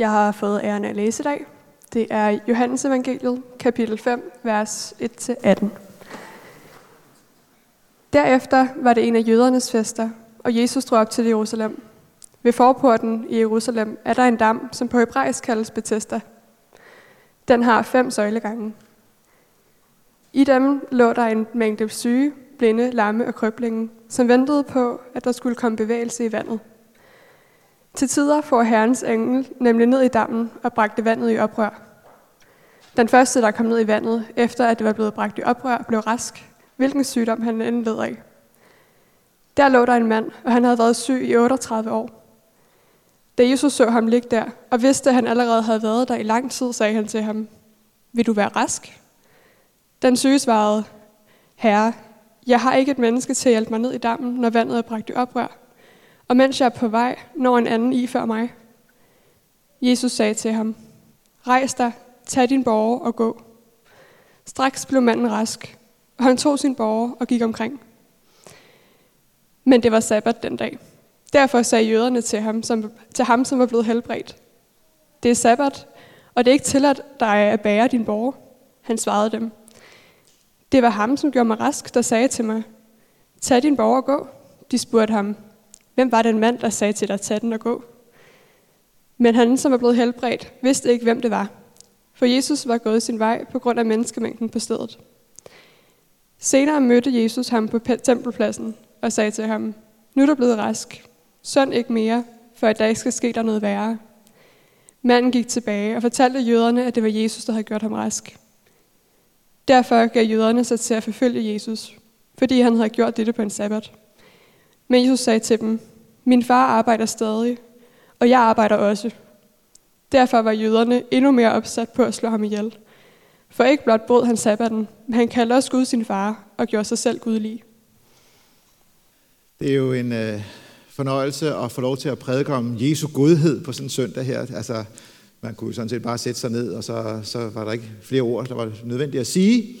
jeg har fået æren af at læse i dag. Det er Johannes Evangeliet, kapitel 5, vers 1-18. Derefter var det en af jødernes fester, og Jesus drog op til Jerusalem. Ved forporten i Jerusalem er der en dam, som på hebraisk kaldes Bethesda. Den har fem søjlegange. I dem lå der en mængde syge, blinde, lamme og krøblinge, som ventede på, at der skulle komme bevægelse i vandet. Til tider får herrens engel nemlig ned i dammen og bragte vandet i oprør. Den første, der kom ned i vandet, efter at det var blevet bragt i oprør, blev rask, hvilken sygdom han end led af. Der lå der en mand, og han havde været syg i 38 år. Da Jesus så ham ligge der, og vidste, at han allerede havde været der i lang tid, sagde han til ham, Vil du være rask? Den syge svarede, Herre, jeg har ikke et menneske til at hjælpe mig ned i dammen, når vandet er bragt i oprør. Og mens jeg er på vej, når en anden i før mig. Jesus sagde til ham, Rejs dig, tag din borger og gå. Straks blev manden rask, og han tog sin borger og gik omkring. Men det var sabbat den dag. Derfor sagde jøderne til ham, som, til ham, som var blevet helbredt. Det er sabbat, og det er ikke tilladt dig at bære din borger. Han svarede dem. Det var ham, som gjorde mig rask, der sagde til mig, tag din borger og gå. De spurgte ham, hvem var den mand, der sagde til dig, tag den og gå? Men han, som var blevet helbredt, vidste ikke, hvem det var. For Jesus var gået sin vej på grund af menneskemængden på stedet. Senere mødte Jesus ham på tempelpladsen og sagde til ham, nu er du blevet rask. Sønd ikke mere, for i dag skal ske der noget værre. Manden gik tilbage og fortalte jøderne, at det var Jesus, der havde gjort ham rask. Derfor gav jøderne sig til at forfølge Jesus, fordi han havde gjort dette på en sabbat. Men Jesus sagde til dem, min far arbejder stadig, og jeg arbejder også. Derfor var jøderne endnu mere opsat på at slå ham ihjel. For ikke blot brød han sabbaten, men han kaldte også Gud sin far og gjorde sig selv gudlig. Det er jo en øh, fornøjelse at få lov til at prædike om Jesu godhed på sådan en søndag her. Altså, man kunne sådan set bare sætte sig ned, og så, så var der ikke flere ord, der var nødvendigt at sige.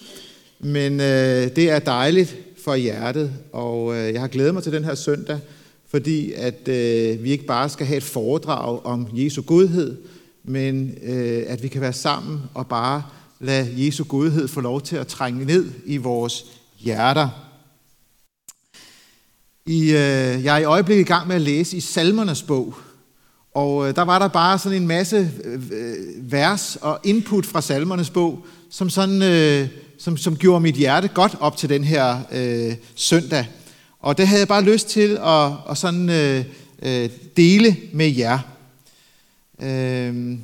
Men øh, det er dejligt for hjertet, og øh, jeg har glædet mig til den her søndag, fordi at øh, vi ikke bare skal have et foredrag om Jesu godhed, men øh, at vi kan være sammen og bare lade Jesu godhed få lov til at trænge ned i vores hjerter. I, øh, jeg er i øjeblikket i gang med at læse i Salmernes bog, og øh, der var der bare sådan en masse øh, øh vers og input fra Salmernes bog, som, sådan, øh, som, som gjorde mit hjerte godt op til den her øh, søndag. Og det havde jeg bare lyst til at, at sådan, øh, øh, dele med jer. Øh,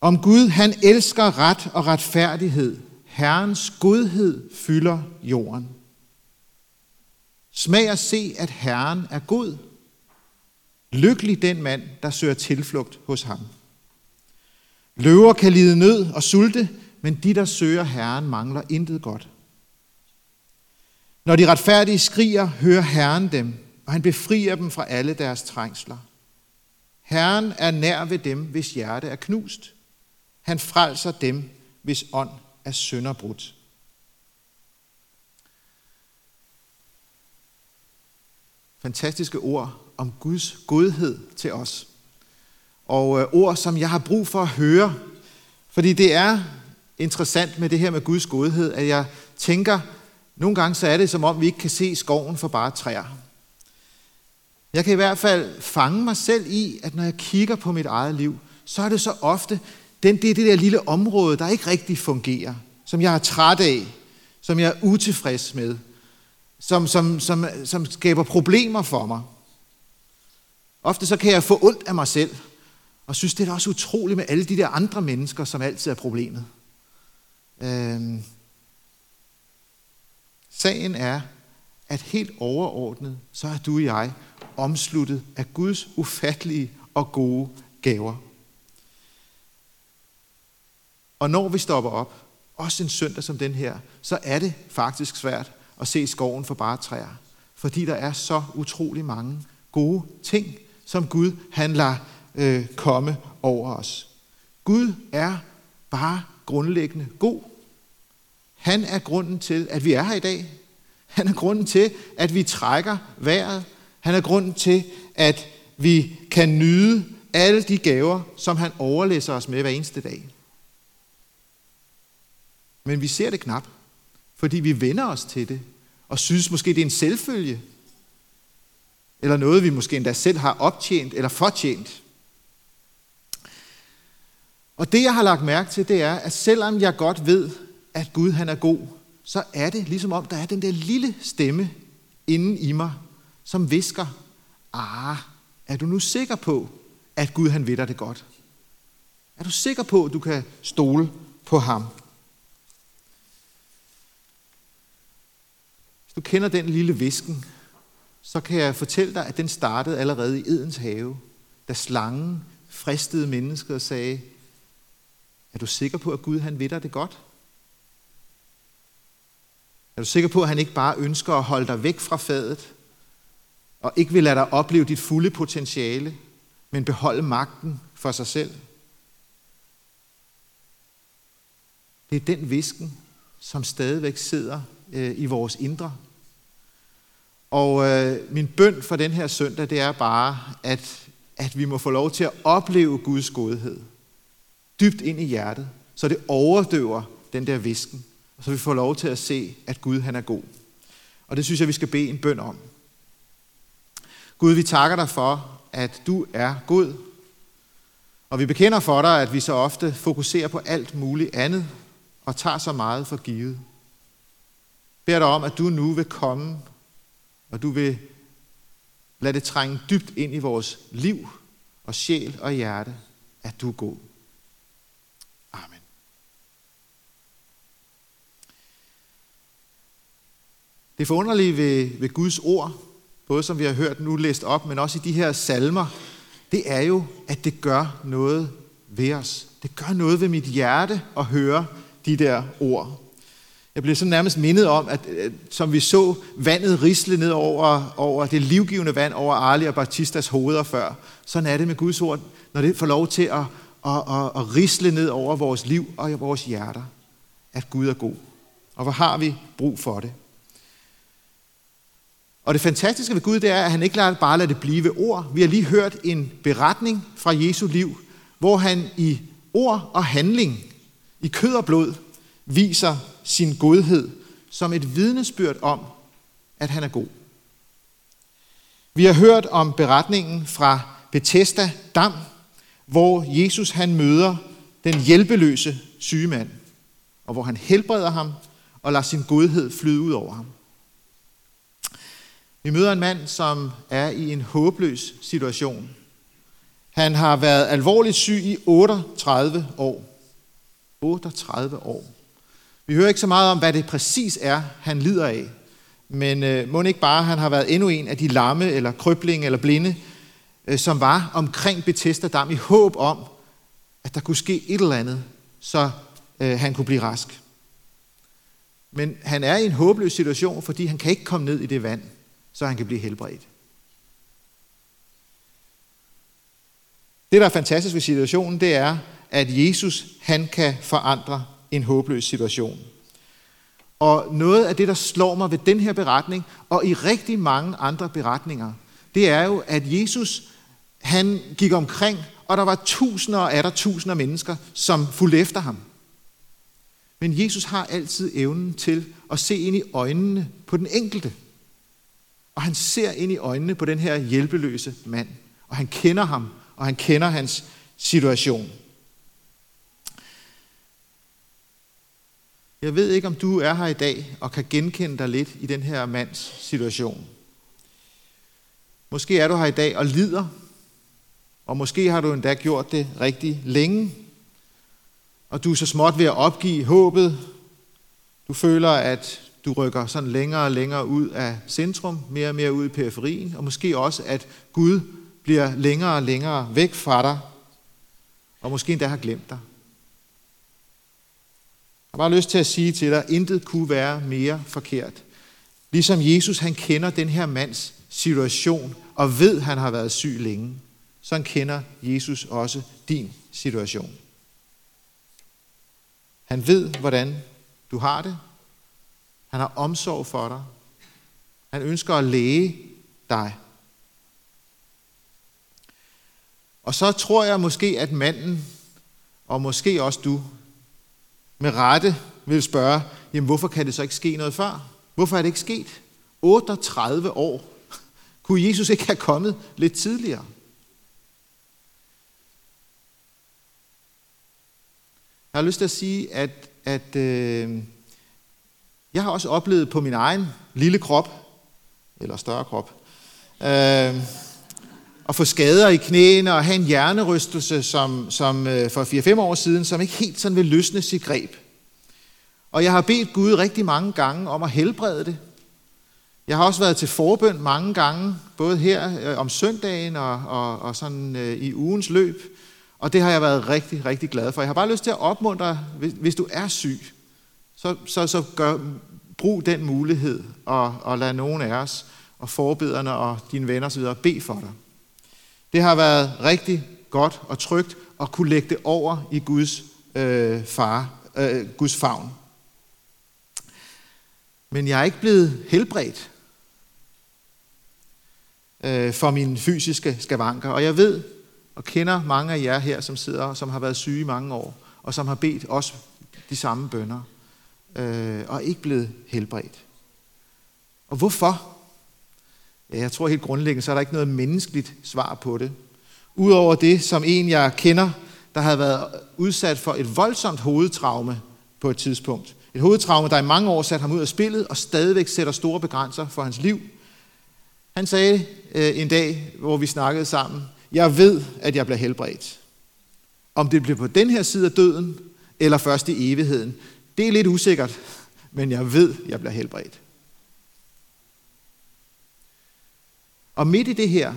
om Gud, han elsker ret og retfærdighed. Herrens godhed fylder jorden. Smag og se, at Herren er god. Lykkelig den mand, der søger tilflugt hos ham. Løver kan lide nød og sulte, men de, der søger Herren, mangler intet godt. Når de retfærdige skriger, hører Herren dem, og han befrier dem fra alle deres trængsler. Herren er nær ved dem, hvis hjerte er knust. Han frelser dem, hvis ånd er sønderbrudt. Fantastiske ord om Guds godhed til os. Og øh, ord, som jeg har brug for at høre, fordi det er interessant med det her med Guds godhed, at jeg tænker, nogle gange så er det som om, vi ikke kan se skoven for bare træer. Jeg kan i hvert fald fange mig selv i, at når jeg kigger på mit eget liv, så er det så ofte, den, det er det der lille område, der ikke rigtig fungerer, som jeg er træt af, som jeg er utilfreds med, som, som, som, som skaber problemer for mig. Ofte så kan jeg få ondt af mig selv, og synes, det er også utroligt med alle de der andre mennesker, som altid er problemet. Øhm. Sagen er, at helt overordnet, så er du og jeg omsluttet af Guds ufattelige og gode gaver. Og når vi stopper op, også en søndag som den her, så er det faktisk svært at se skoven for bare træer. Fordi der er så utrolig mange gode ting, som Gud han lader øh, komme over os. Gud er bare grundlæggende god. Han er grunden til, at vi er her i dag. Han er grunden til, at vi trækker vejret. Han er grunden til, at vi kan nyde alle de gaver, som han overlæser os med hver eneste dag. Men vi ser det knap, fordi vi vender os til det, og synes måske, det er en selvfølge, eller noget, vi måske endda selv har optjent eller fortjent. Og det, jeg har lagt mærke til, det er, at selvom jeg godt ved, at Gud han er god, så er det ligesom om, der er den der lille stemme inden i mig, som visker, ah, er du nu sikker på, at Gud han ved dig det godt? Er du sikker på, at du kan stole på ham? Hvis du kender den lille visken, så kan jeg fortælle dig, at den startede allerede i Edens have, da slangen fristede mennesket og sagde, er du sikker på, at Gud han ved dig det godt? Er du sikker på, at han ikke bare ønsker at holde dig væk fra fadet, og ikke vil lade dig opleve dit fulde potentiale, men beholde magten for sig selv? Det er den visken, som stadigvæk sidder øh, i vores indre. Og øh, min bøn for den her søndag, det er bare, at, at vi må få lov til at opleve Guds godhed dybt ind i hjertet, så det overdøver den der visken, og så vi får lov til at se, at Gud han er god. Og det synes jeg, vi skal bede en bøn om. Gud, vi takker dig for, at du er god, og vi bekender for dig, at vi så ofte fokuserer på alt muligt andet, og tager så meget for givet. Jeg beder dig om, at du nu vil komme, og du vil lade det trænge dybt ind i vores liv og sjæl og hjerte, at du er god. Det forunderlige ved, ved Guds ord, både som vi har hørt nu læst op, men også i de her salmer, det er jo, at det gør noget ved os. Det gør noget ved mit hjerte at høre de der ord. Jeg blev så nærmest mindet om, at øh, som vi så vandet risle ned over, over det livgivende vand over Arli og Baptistas hoveder før, sådan er det med Guds ord, når det får lov til at, at, at, at risle ned over vores liv og vores hjerter, at Gud er god. Og hvor har vi brug for det? Og det fantastiske ved Gud, det er, at han ikke lader, bare lader det blive ord. Vi har lige hørt en beretning fra Jesu liv, hvor han i ord og handling, i kød og blod, viser sin godhed som et vidnesbyrd om, at han er god. Vi har hørt om beretningen fra Bethesda Dam, hvor Jesus han møder den hjælpeløse syge mand, og hvor han helbreder ham og lader sin godhed flyde ud over ham. Vi møder en mand, som er i en håbløs situation. Han har været alvorligt syg i 38 år. 38 år. Vi hører ikke så meget om, hvad det præcis er, han lider af. Men øh, må ikke bare, han har været endnu en af de lamme, eller kryblinge, eller blinde, øh, som var omkring Bethesda Dam i håb om, at der kunne ske et eller andet, så øh, han kunne blive rask. Men han er i en håbløs situation, fordi han kan ikke komme ned i det vand, så han kan blive helbredt. Det, der er fantastisk ved situationen, det er, at Jesus han kan forandre en håbløs situation. Og noget af det, der slår mig ved den her beretning, og i rigtig mange andre beretninger, det er jo, at Jesus, han gik omkring, og der var tusinder og er der tusinder af mennesker, som fulgte efter ham. Men Jesus har altid evnen til at se ind i øjnene på den enkelte. Og han ser ind i øjnene på den her hjælpeløse mand. Og han kender ham, og han kender hans situation. Jeg ved ikke, om du er her i dag og kan genkende dig lidt i den her mands situation. Måske er du her i dag og lider, og måske har du endda gjort det rigtig længe, og du er så småt ved at opgive håbet. Du føler, at du rykker sådan længere og længere ud af centrum, mere og mere ud i periferien, og måske også, at Gud bliver længere og længere væk fra dig, og måske endda har glemt dig. Jeg har bare lyst til at sige til dig, at intet kunne være mere forkert. Ligesom Jesus, han kender den her mands situation, og ved, at han har været syg længe, så han kender Jesus også din situation. Han ved, hvordan du har det. Han har omsorg for dig. Han ønsker at læge dig. Og så tror jeg måske, at manden, og måske også du, med rette vil spørge, jamen hvorfor kan det så ikke ske noget før? Hvorfor er det ikke sket? 38 år. Kunne Jesus ikke have kommet lidt tidligere? Jeg har lyst til at sige, at, at øh, jeg har også oplevet på min egen lille krop, eller større krop, øh, at få skader i knæene og have en hjernerystelse som, som øh, for 4-5 år siden, som ikke helt sådan vil løsne sit greb. Og jeg har bedt Gud rigtig mange gange om at helbrede det. Jeg har også været til forbøn mange gange, både her øh, om søndagen og, og, og sådan øh, i ugens løb. Og det har jeg været rigtig, rigtig glad for. Jeg har bare lyst til at opmuntre, hvis, hvis du er syg, så, så, så gør, brug den mulighed og, og lad nogen af os og forbederne og dine venner osv. bede for dig. Det har været rigtig godt og trygt at kunne lægge det over i Guds øh, far, øh, Guds favn. Men jeg er ikke blevet helbredt øh, for mine fysiske skavanker. Og jeg ved og kender mange af jer her, som sidder som har været syge i mange år, og som har bedt også de samme bønder, øh, og ikke blevet helbredt. Og hvorfor? Ja, jeg tror helt grundlæggende, så er der ikke noget menneskeligt svar på det. Udover det, som en jeg kender, der havde været udsat for et voldsomt hovedtraume på et tidspunkt. Et hovedtraume, der i mange år satte ham ud af spillet, og stadigvæk sætter store begrænser for hans liv. Han sagde øh, en dag, hvor vi snakkede sammen, jeg ved, at jeg bliver helbredt. Om det bliver på den her side af døden, eller først i evigheden, det er lidt usikkert, men jeg ved, jeg bliver helbredt. Og midt i det her,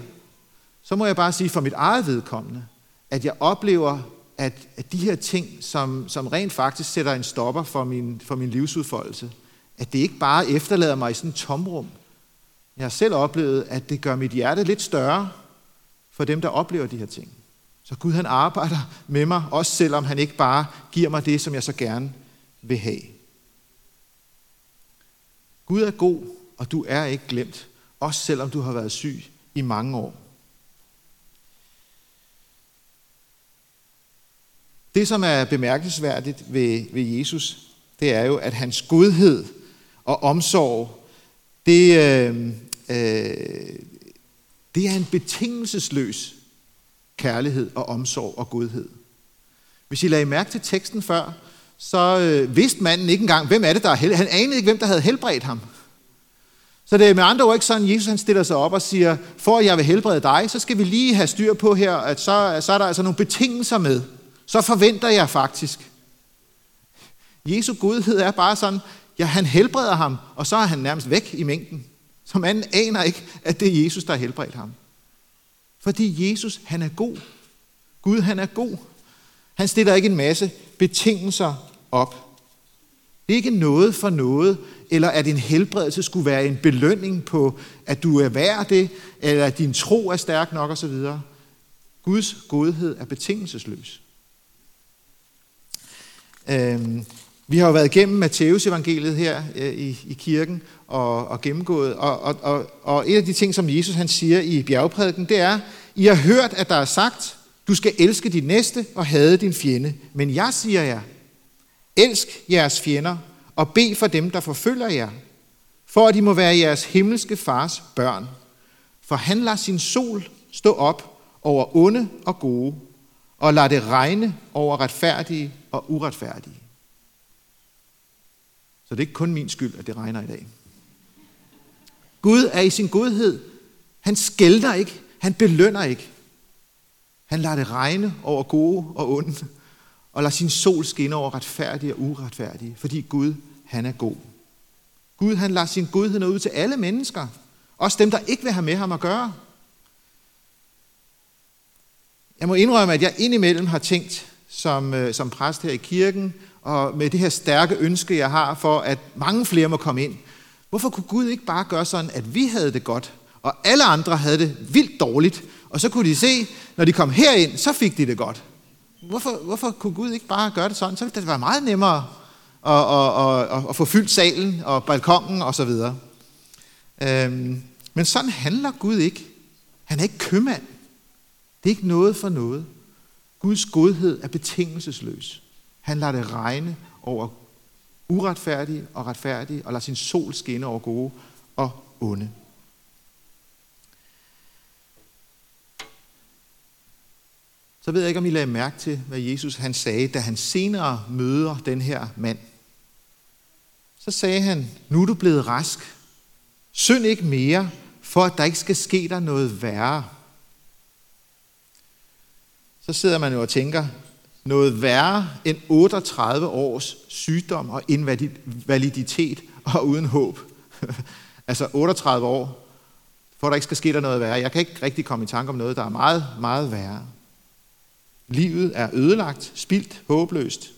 så må jeg bare sige for mit eget vedkommende, at jeg oplever, at, at de her ting, som, som rent faktisk sætter en stopper for min, for min livsudfoldelse, at det ikke bare efterlader mig i sådan et tomrum. Jeg har selv oplevet, at det gør mit hjerte lidt større for dem, der oplever de her ting. Så Gud han arbejder med mig, også selvom han ikke bare giver mig det, som jeg så gerne vil have. Gud er god, og du er ikke glemt, også selvom du har været syg i mange år. Det, som er bemærkelsesværdigt ved, ved Jesus, det er jo, at hans godhed og omsorg, det, øh, øh, det er en betingelsesløs kærlighed og omsorg og godhed. Hvis I lagde mærke til teksten før, så øh, vidste manden ikke engang, hvem er det, der er hel- Han anede ikke, hvem der havde helbredt ham. Så det er med andre ord ikke sådan, at Jesus han stiller sig op og siger, for at jeg vil helbrede dig, så skal vi lige have styr på her, at så, så er der altså nogle betingelser med. Så forventer jeg faktisk. Jesu godhed er bare sådan, ja, han helbreder ham, og så er han nærmest væk i mængden. Så manden aner ikke, at det er Jesus, der har helbredt ham. Fordi Jesus, han er god. Gud, han er god. Han stiller ikke en masse betingelser op. Det er ikke noget for noget, eller at en helbredelse skulle være en belønning på, at du er værd det, eller at din tro er stærk nok osv. Guds godhed er betingelsesløs. Øhm, vi har jo været igennem Matteus evangeliet her øh, i, i kirken og, og gennemgået, og, og, og, og et af de ting, som Jesus han siger i bjergprædiken, det er, I har hørt, at der er sagt, du skal elske din næste og hade din fjende. Men jeg siger jer, elsk jeres fjender og bed for dem, der forfølger jer, for at I må være jeres himmelske fars børn. For han lader sin sol stå op over onde og gode, og lader det regne over retfærdige og uretfærdige. Så det er ikke kun min skyld, at det regner i dag. Gud er i sin godhed. Han skælder ikke. Han belønner ikke. Han lader det regne over gode og onde, og lader sin sol skinne over retfærdige og uretfærdige, fordi Gud, han er god. Gud, han lader sin godhed nå ud til alle mennesker, også dem, der ikke vil have med ham at gøre. Jeg må indrømme, at jeg indimellem har tænkt som, øh, som præst her i kirken, og med det her stærke ønske, jeg har for, at mange flere må komme ind. Hvorfor kunne Gud ikke bare gøre sådan, at vi havde det godt, og alle andre havde det vildt dårligt, og så kunne de se, når de kom herind, så fik de det godt. Hvorfor, hvorfor kunne Gud ikke bare gøre det sådan? Så ville det være meget nemmere at, at, at, at få fyldt salen og balkongen og så videre. Øhm, men sådan handler Gud ikke. Han er ikke købmand. Det er ikke noget for noget. Guds godhed er betingelsesløs. Han lader det regne over uretfærdige og retfærdige, og lader sin sol skinne over gode og onde. Så ved jeg ikke, om I lagde mærke til, hvad Jesus han sagde, da han senere møder den her mand. Så sagde han, nu er du blevet rask. Synd ikke mere, for at der ikke skal ske dig noget værre. Så sidder man jo og tænker, noget værre end 38 års sygdom og invaliditet og uden håb. altså 38 år, for at der ikke skal ske der noget værre. Jeg kan ikke rigtig komme i tanke om noget, der er meget, meget værre. Livet er ødelagt, spildt, håbløst.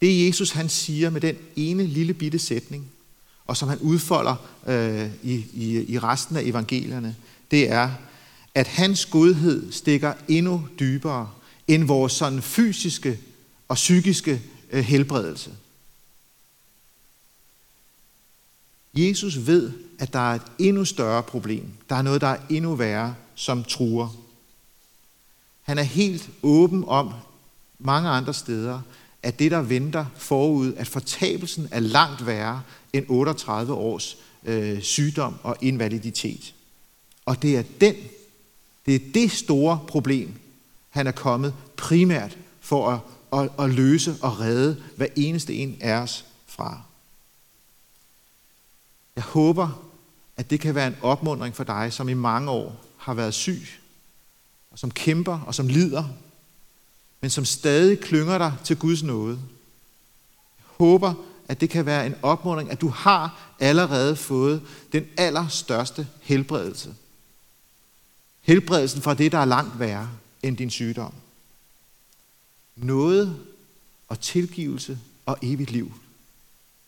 Det Jesus han siger med den ene lille bitte sætning, og som han udfolder øh, i, i, i resten af evangelierne, det er, at hans godhed stikker endnu dybere end vores sådan fysiske og psykiske øh, helbredelse. Jesus ved, at der er et endnu større problem. Der er noget, der er endnu værre, som truer. Han er helt åben om mange andre steder, at det, der venter forud, at fortabelsen er langt værre end 38 års øh, sygdom og invaliditet. Og det er den, det er det store problem, han er kommet primært for at, at, at løse og redde hver eneste en af os fra. Jeg håber, at det kan være en opmundring for dig, som i mange år har været syg, og som kæmper og som lider, men som stadig klynger dig til Guds nåde. Jeg håber, at det kan være en opmuntring, at du har allerede fået den allerstørste helbredelse. Helbredelsen fra det, der er langt værre end din sygdom. Noget og tilgivelse og evigt liv.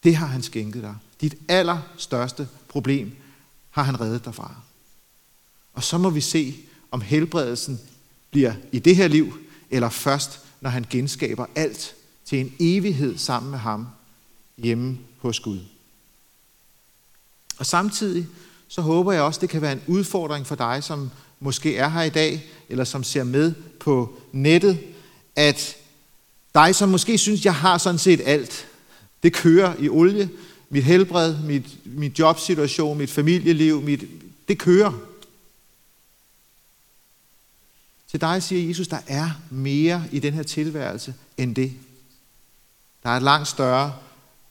Det har han skænket dig. Dit allerstørste problem har han reddet dig fra. Og så må vi se, om helbredelsen bliver i det her liv, eller først, når han genskaber alt til en evighed sammen med ham hjemme hos Gud. Og samtidig så håber jeg også, det kan være en udfordring for dig, som måske er her i dag, eller som ser med på nettet, at dig, som måske synes, jeg har sådan set alt, det kører i olie, mit helbred, mit, mit jobsituation, mit familieliv, mit, det kører. Til dig siger Jesus, der er mere i den her tilværelse end det. Der er et langt større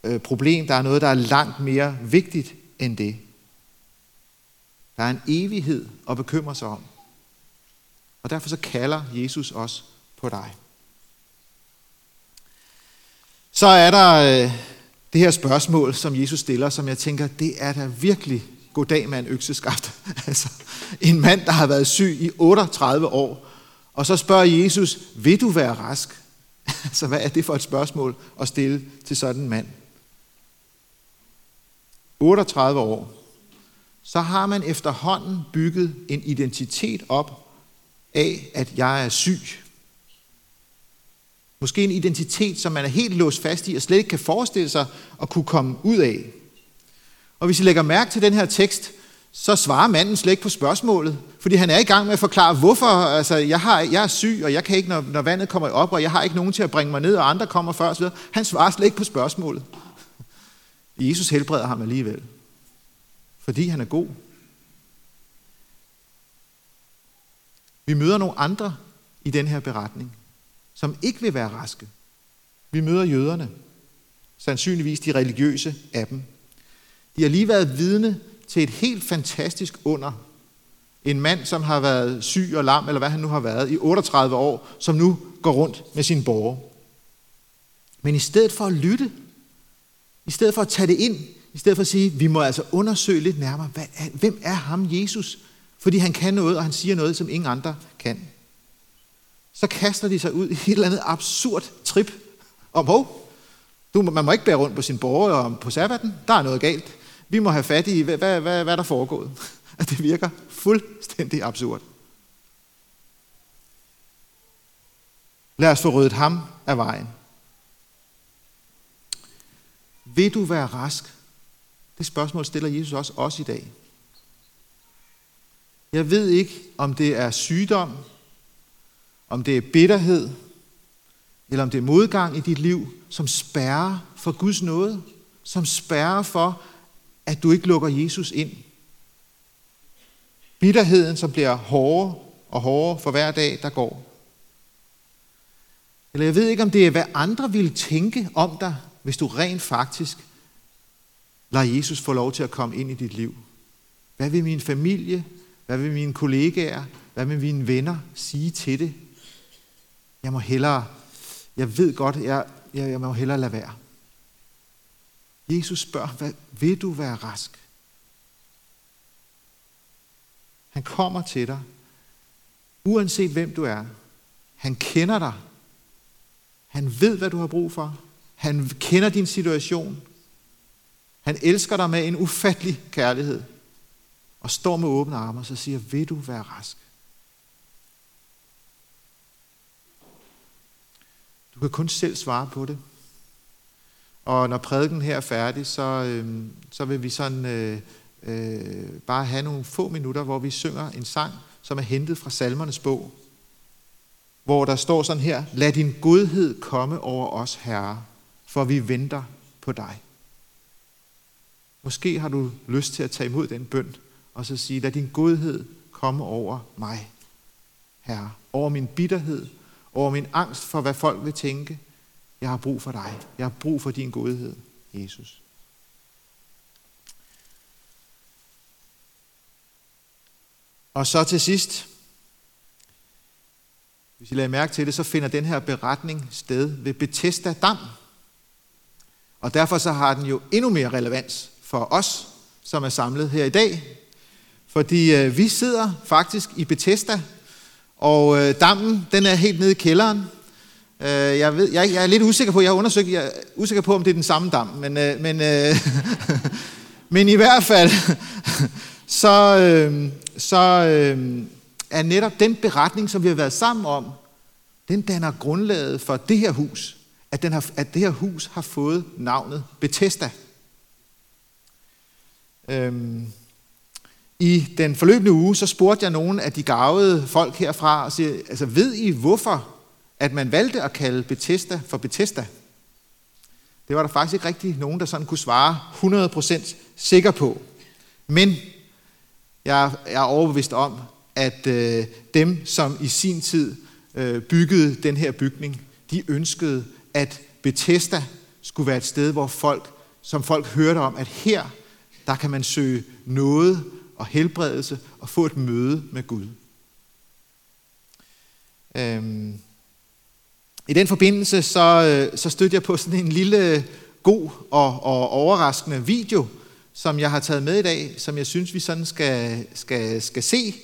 øh, problem. Der er noget, der er langt mere vigtigt end det. Der er en evighed at bekymre sig om. Og derfor så kalder Jesus os på dig. Så er der øh, det her spørgsmål, som Jesus stiller, som jeg tænker, det er da virkelig goddag med en økseskaft. altså, en mand, der har været syg i 38 år, og så spørger Jesus, vil du være rask? altså, hvad er det for et spørgsmål at stille til sådan en mand? 38 år. Så har man efterhånden bygget en identitet op af, at jeg er syg. Måske en identitet, som man er helt låst fast i og slet ikke kan forestille sig at kunne komme ud af. Og hvis I lægger mærke til den her tekst, så svarer manden slet ikke på spørgsmålet, fordi han er i gang med at forklare, hvorfor altså, jeg, har, jeg er syg, og jeg kan ikke, når, når vandet kommer op, og jeg har ikke nogen til at bringe mig ned, og andre kommer før osv. Han svarer slet ikke på spørgsmålet. Jesus helbreder ham alligevel, fordi han er god. Vi møder nogle andre i den her beretning, som ikke vil være raske. Vi møder jøderne, sandsynligvis de religiøse af dem. De har lige været vidne til et helt fantastisk under. En mand, som har været syg og lam, eller hvad han nu har været, i 38 år, som nu går rundt med sin borger. Men i stedet for at lytte, i stedet for at tage det ind, i stedet for at sige, vi må altså undersøge lidt nærmere, hvad er, hvem er ham Jesus? Fordi han kan noget, og han siger noget, som ingen andre kan. Så kaster de sig ud i et eller andet absurd trip om, hov, du, man må ikke bære rundt på sin borger på sabbaten, der er noget galt. Vi må have fat i, hvad, hvad, hvad, hvad der foregået. At det virker fuldstændig absurd. Lad os få ryddet ham af vejen. Vil du være rask? Det spørgsmål stiller Jesus også os i dag. Jeg ved ikke, om det er sygdom, om det er bitterhed, eller om det er modgang i dit liv, som spærrer for Guds nåde, som spærrer for, at du ikke lukker Jesus ind. Bitterheden, som bliver hårdere og hårdere for hver dag, der går. Eller jeg ved ikke, om det er, hvad andre ville tænke om dig, hvis du rent faktisk lader Jesus få lov til at komme ind i dit liv. Hvad vil min familie, hvad vil mine kollegaer, hvad vil mine venner sige til det? Jeg må hellere, jeg ved godt, jeg, jeg, jeg må hellere lade være. Jesus spørger, hvad, vil du være rask? Han kommer til dig, uanset hvem du er. Han kender dig. Han ved, hvad du har brug for. Han kender din situation. Han elsker dig med en ufattelig kærlighed. Og står med åbne arme og så siger, vil du være rask? Du kan kun selv svare på det. Og når prædiken her er færdig, så, øh, så vil vi sådan øh, øh, bare have nogle få minutter, hvor vi synger en sang, som er hentet fra salmernes bog, hvor der står sådan her, lad din godhed komme over os, Herre, for vi venter på dig. Måske har du lyst til at tage imod den bøn, og så sige, lad din godhed komme over mig, Herre, over min bitterhed, over min angst for, hvad folk vil tænke. Jeg har brug for dig. Jeg har brug for din godhed, Jesus. Og så til sidst, hvis I lader mærke til det, så finder den her beretning sted ved Bethesda Dam. Og derfor så har den jo endnu mere relevans for os, som er samlet her i dag. Fordi øh, vi sidder faktisk i Bethesda, og øh, dammen den er helt nede i kælderen. Øh, jeg, ved, jeg, jeg er lidt usikker på, jeg har undersøgt, jeg er usikker på, om det er den samme dam, men, øh, men, øh, men i hvert fald, så, øh, så øh, er netop den beretning, som vi har været sammen om, den danner grundlaget for det her hus, at, den har, at det her hus har fået navnet Bethesda. Øhm, I den forløbende uge, så spurgte jeg nogle af de gavede folk herfra, og siger, altså ved I hvorfor, at man valgte at kalde Bethesda for Bethesda? Det var der faktisk ikke rigtig nogen, der sådan kunne svare 100% sikker på. Men jeg er overbevist om, at øh, dem, som i sin tid øh, byggede den her bygning, de ønskede, at Bethesda skulle være et sted, hvor folk, som folk hørte om, at her, der kan man søge noget og helbredelse og få et møde med Gud. Øhm. I den forbindelse så, øh, så stødte jeg på sådan en lille god og, og overraskende video, som jeg har taget med i dag, som jeg synes, vi sådan skal, skal, skal se.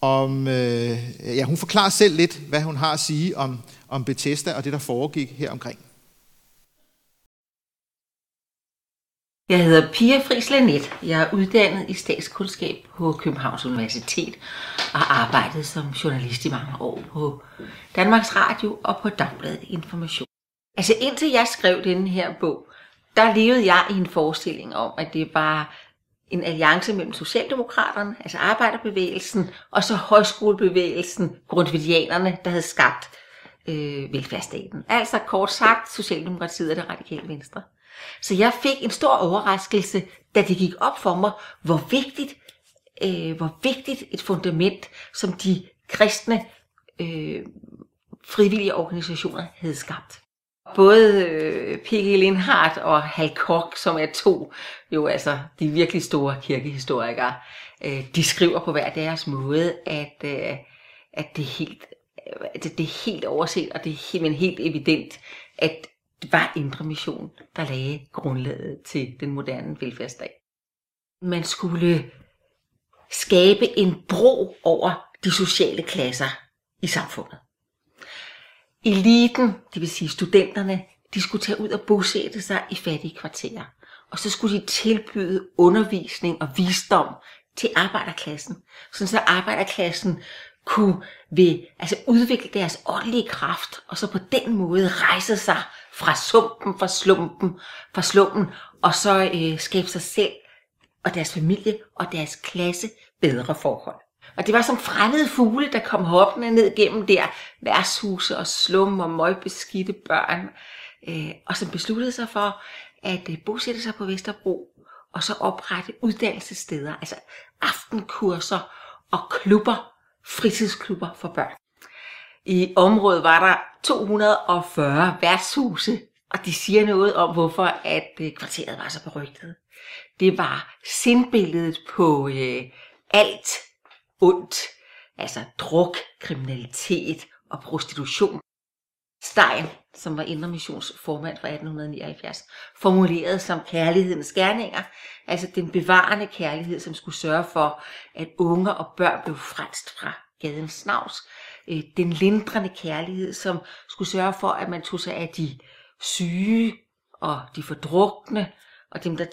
Om, øh, ja, hun forklarer selv lidt, hvad hun har at sige om, om Bethesda og det, der foregik her omkring. Jeg hedder Pia Friis Lanet. Jeg er uddannet i statskundskab på Københavns Universitet og har arbejdet som journalist i mange år på Danmarks Radio og på Dagbladet Information. Altså indtil jeg skrev denne her bog, der levede jeg i en forestilling om, at det var en alliance mellem Socialdemokraterne, altså arbejderbevægelsen, og så højskolebevægelsen, grundvidianerne, der havde skabt øh, velfærdsstaten. Altså kort sagt, Socialdemokratiet og det radikale venstre. Så jeg fik en stor overraskelse, da det gik op for mig, hvor vigtigt, øh, hvor vigtigt et fundament, som de kristne øh, frivillige organisationer havde skabt. Både øh, P.G. Lindhardt og Hal Koch, som er to jo altså de virkelig store kirkehistorikere, øh, de skriver på hver deres måde, at, øh, at det er helt Øh, det, det er helt overset, og det er helt, men helt evident, at det var Indre Mission, der lagde grundlaget til den moderne velfærdsstat. Man skulle skabe en bro over de sociale klasser i samfundet. Eliten, det vil sige studenterne, de skulle tage ud og bosætte sig i fattige kvarterer. Og så skulle de tilbyde undervisning og visdom til arbejderklassen, så arbejderklassen kunne ved, altså udvikle deres åndelige kraft, og så på den måde rejse sig fra sumpen, fra slumpen, fra slumpen, og så øh, skabe sig selv og deres familie og deres klasse bedre forhold. Og det var som fremmede fugle, der kom hoppende ned gennem der værtshuse og slum og møgbeskidte børn, øh, og som besluttede sig for at øh, bosætte sig på Vesterbro, og så oprette uddannelsessteder, altså aftenkurser og klubber, fritidsklubber for børn. I området var der 240 værtshuse, og de siger noget om, hvorfor at øh, kvarteret var så berygtet. Det var sindbilledet på øh, alt ondt, altså druk, kriminalitet og prostitution. Stein, som var Indre Missions formand fra 1879, formuleret som kærlighedens gerninger, altså den bevarende kærlighed, som skulle sørge for, at unger og børn blev frelst fra gadens snavs. Øh, den lindrende kærlighed, som skulle sørge for, at man tog sig af de syge og de fordrukne, og dem, der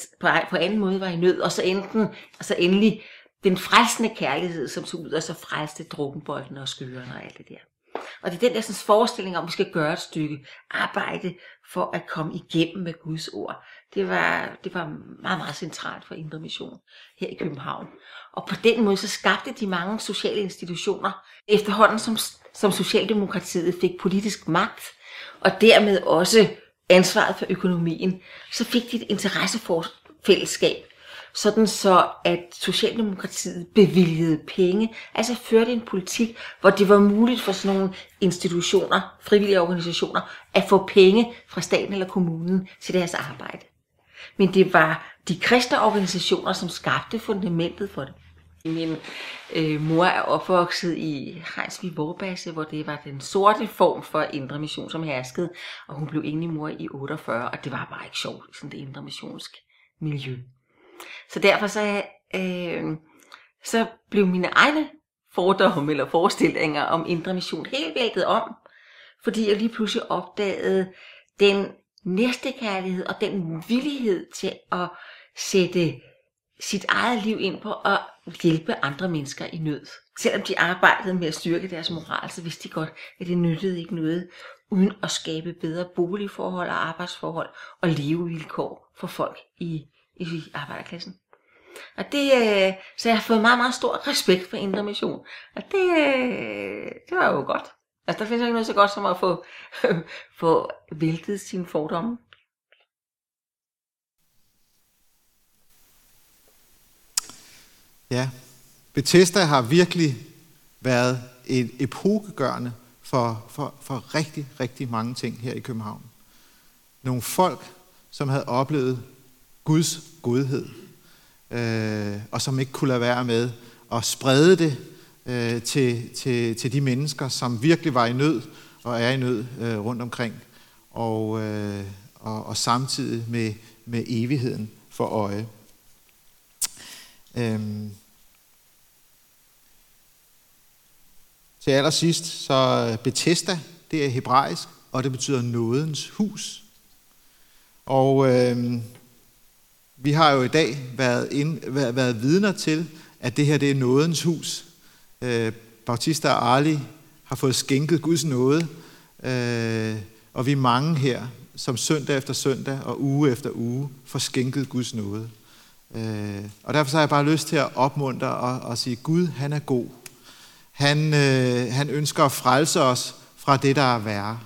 på anden måde var i nød, og så enten, så endelig den frelsende kærlighed, som tog ud og så frelste drukkenbolden og skyerne og alt det der. Og det er den der sådan, forestilling om, at vi skal gøre et stykke arbejde for at komme igennem med Guds ord. Det var, det var meget, meget centralt for Indre Mission her i København. Og på den måde så skabte de mange sociale institutioner, efterhånden som, som Socialdemokratiet fik politisk magt, og dermed også ansvaret for økonomien, så fik de et interessefællesskab, sådan så at Socialdemokratiet bevilgede penge, altså førte en politik, hvor det var muligt for sådan nogle institutioner, frivillige organisationer, at få penge fra staten eller kommunen til deres arbejde. Men det var de kristne organisationer, som skabte fundamentet for det. Min øh, mor er opvokset i Hejnsvig Vorbasse, hvor det var den sorte form for indre mission, som herskede, og hun blev enig mor i 48, og det var bare ikke sjovt sådan det indre missionsk miljø. Så derfor så, øh, så blev mine egne fordomme eller forestillinger om indre mission helt væltet om, fordi jeg lige pludselig opdagede den næstekærlighed og den villighed til at sætte sit eget liv ind på at hjælpe andre mennesker i nød. Selvom de arbejdede med at styrke deres moral, så vidste de godt, at det nyttede ikke noget, uden at skabe bedre boligforhold og arbejdsforhold og levevilkår for folk i, i arbejderklassen. Og det, øh, så jeg har fået meget, meget stor respekt for Indre Mission. Og det, øh, det var jo godt. Altså, der findes ikke noget så godt som at få, få væltet sine fordomme. Ja, Bethesda har virkelig været et epokegørende for, for, for rigtig, rigtig mange ting her i København. Nogle folk, som havde oplevet Guds godhed, øh, og som ikke kunne lade være med at sprede det øh, til, til, til de mennesker, som virkelig var i nød og er i nød øh, rundt omkring, og, øh, og, og samtidig med, med evigheden for øje. Øhm. Til allersidst, så Bethesda, det er hebraisk, og det betyder nådens hus. Og øh, vi har jo i dag været, ind, været, været vidner til, at det her det er nådens hus. Øh, Bautista og Ali har fået skænket Guds nåde, øh, og vi er mange her, som søndag efter søndag og uge efter uge får skænket Guds nåde. Øh, og derfor så har jeg bare lyst til at opmuntre og, og sige, Gud han er god. Han, øh, han ønsker at frelse os fra det, der er værre.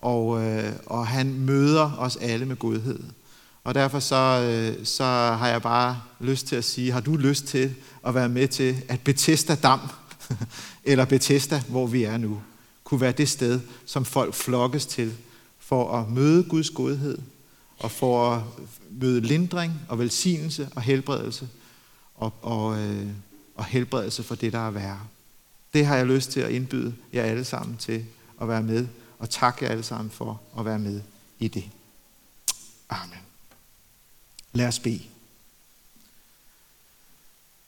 Og, øh, og han møder os alle med godhed. Og derfor så, øh, så har jeg bare lyst til at sige, har du lyst til at være med til, at Bethesda Dam, eller Bethesda, hvor vi er nu, kunne være det sted, som folk flokkes til for at møde Guds godhed, og for at møde lindring og velsignelse og helbredelse, og, og, øh, og helbredelse for det, der er værre. Det har jeg lyst til at indbyde jer alle sammen til at være med, og tak jer alle sammen for at være med i det. Amen. Lad os bede.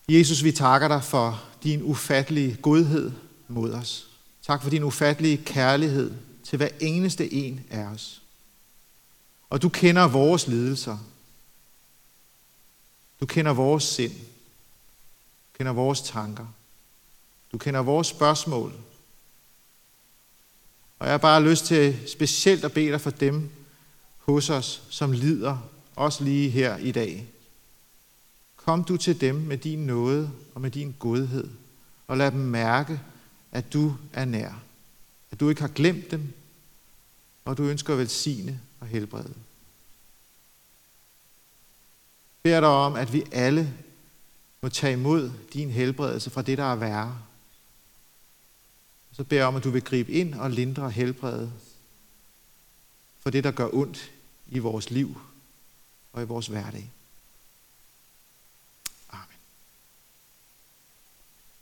Jesus, vi takker dig for din ufattelige godhed mod os. Tak for din ufattelige kærlighed til hver eneste en af os. Og du kender vores lidelser. Du kender vores sind. Du kender vores tanker. Du kender vores spørgsmål. Og jeg har bare lyst til specielt at bede dig for dem hos os, som lider, også lige her i dag. Kom du til dem med din nåde og med din godhed, og lad dem mærke, at du er nær. At du ikke har glemt dem, og du ønsker at velsigne og helbrede. Jeg beder dig om, at vi alle må tage imod din helbredelse fra det, der er værre. Så beder jeg om, at du vil gribe ind og lindre helbredet for det, der gør ondt i vores liv og i vores hverdag.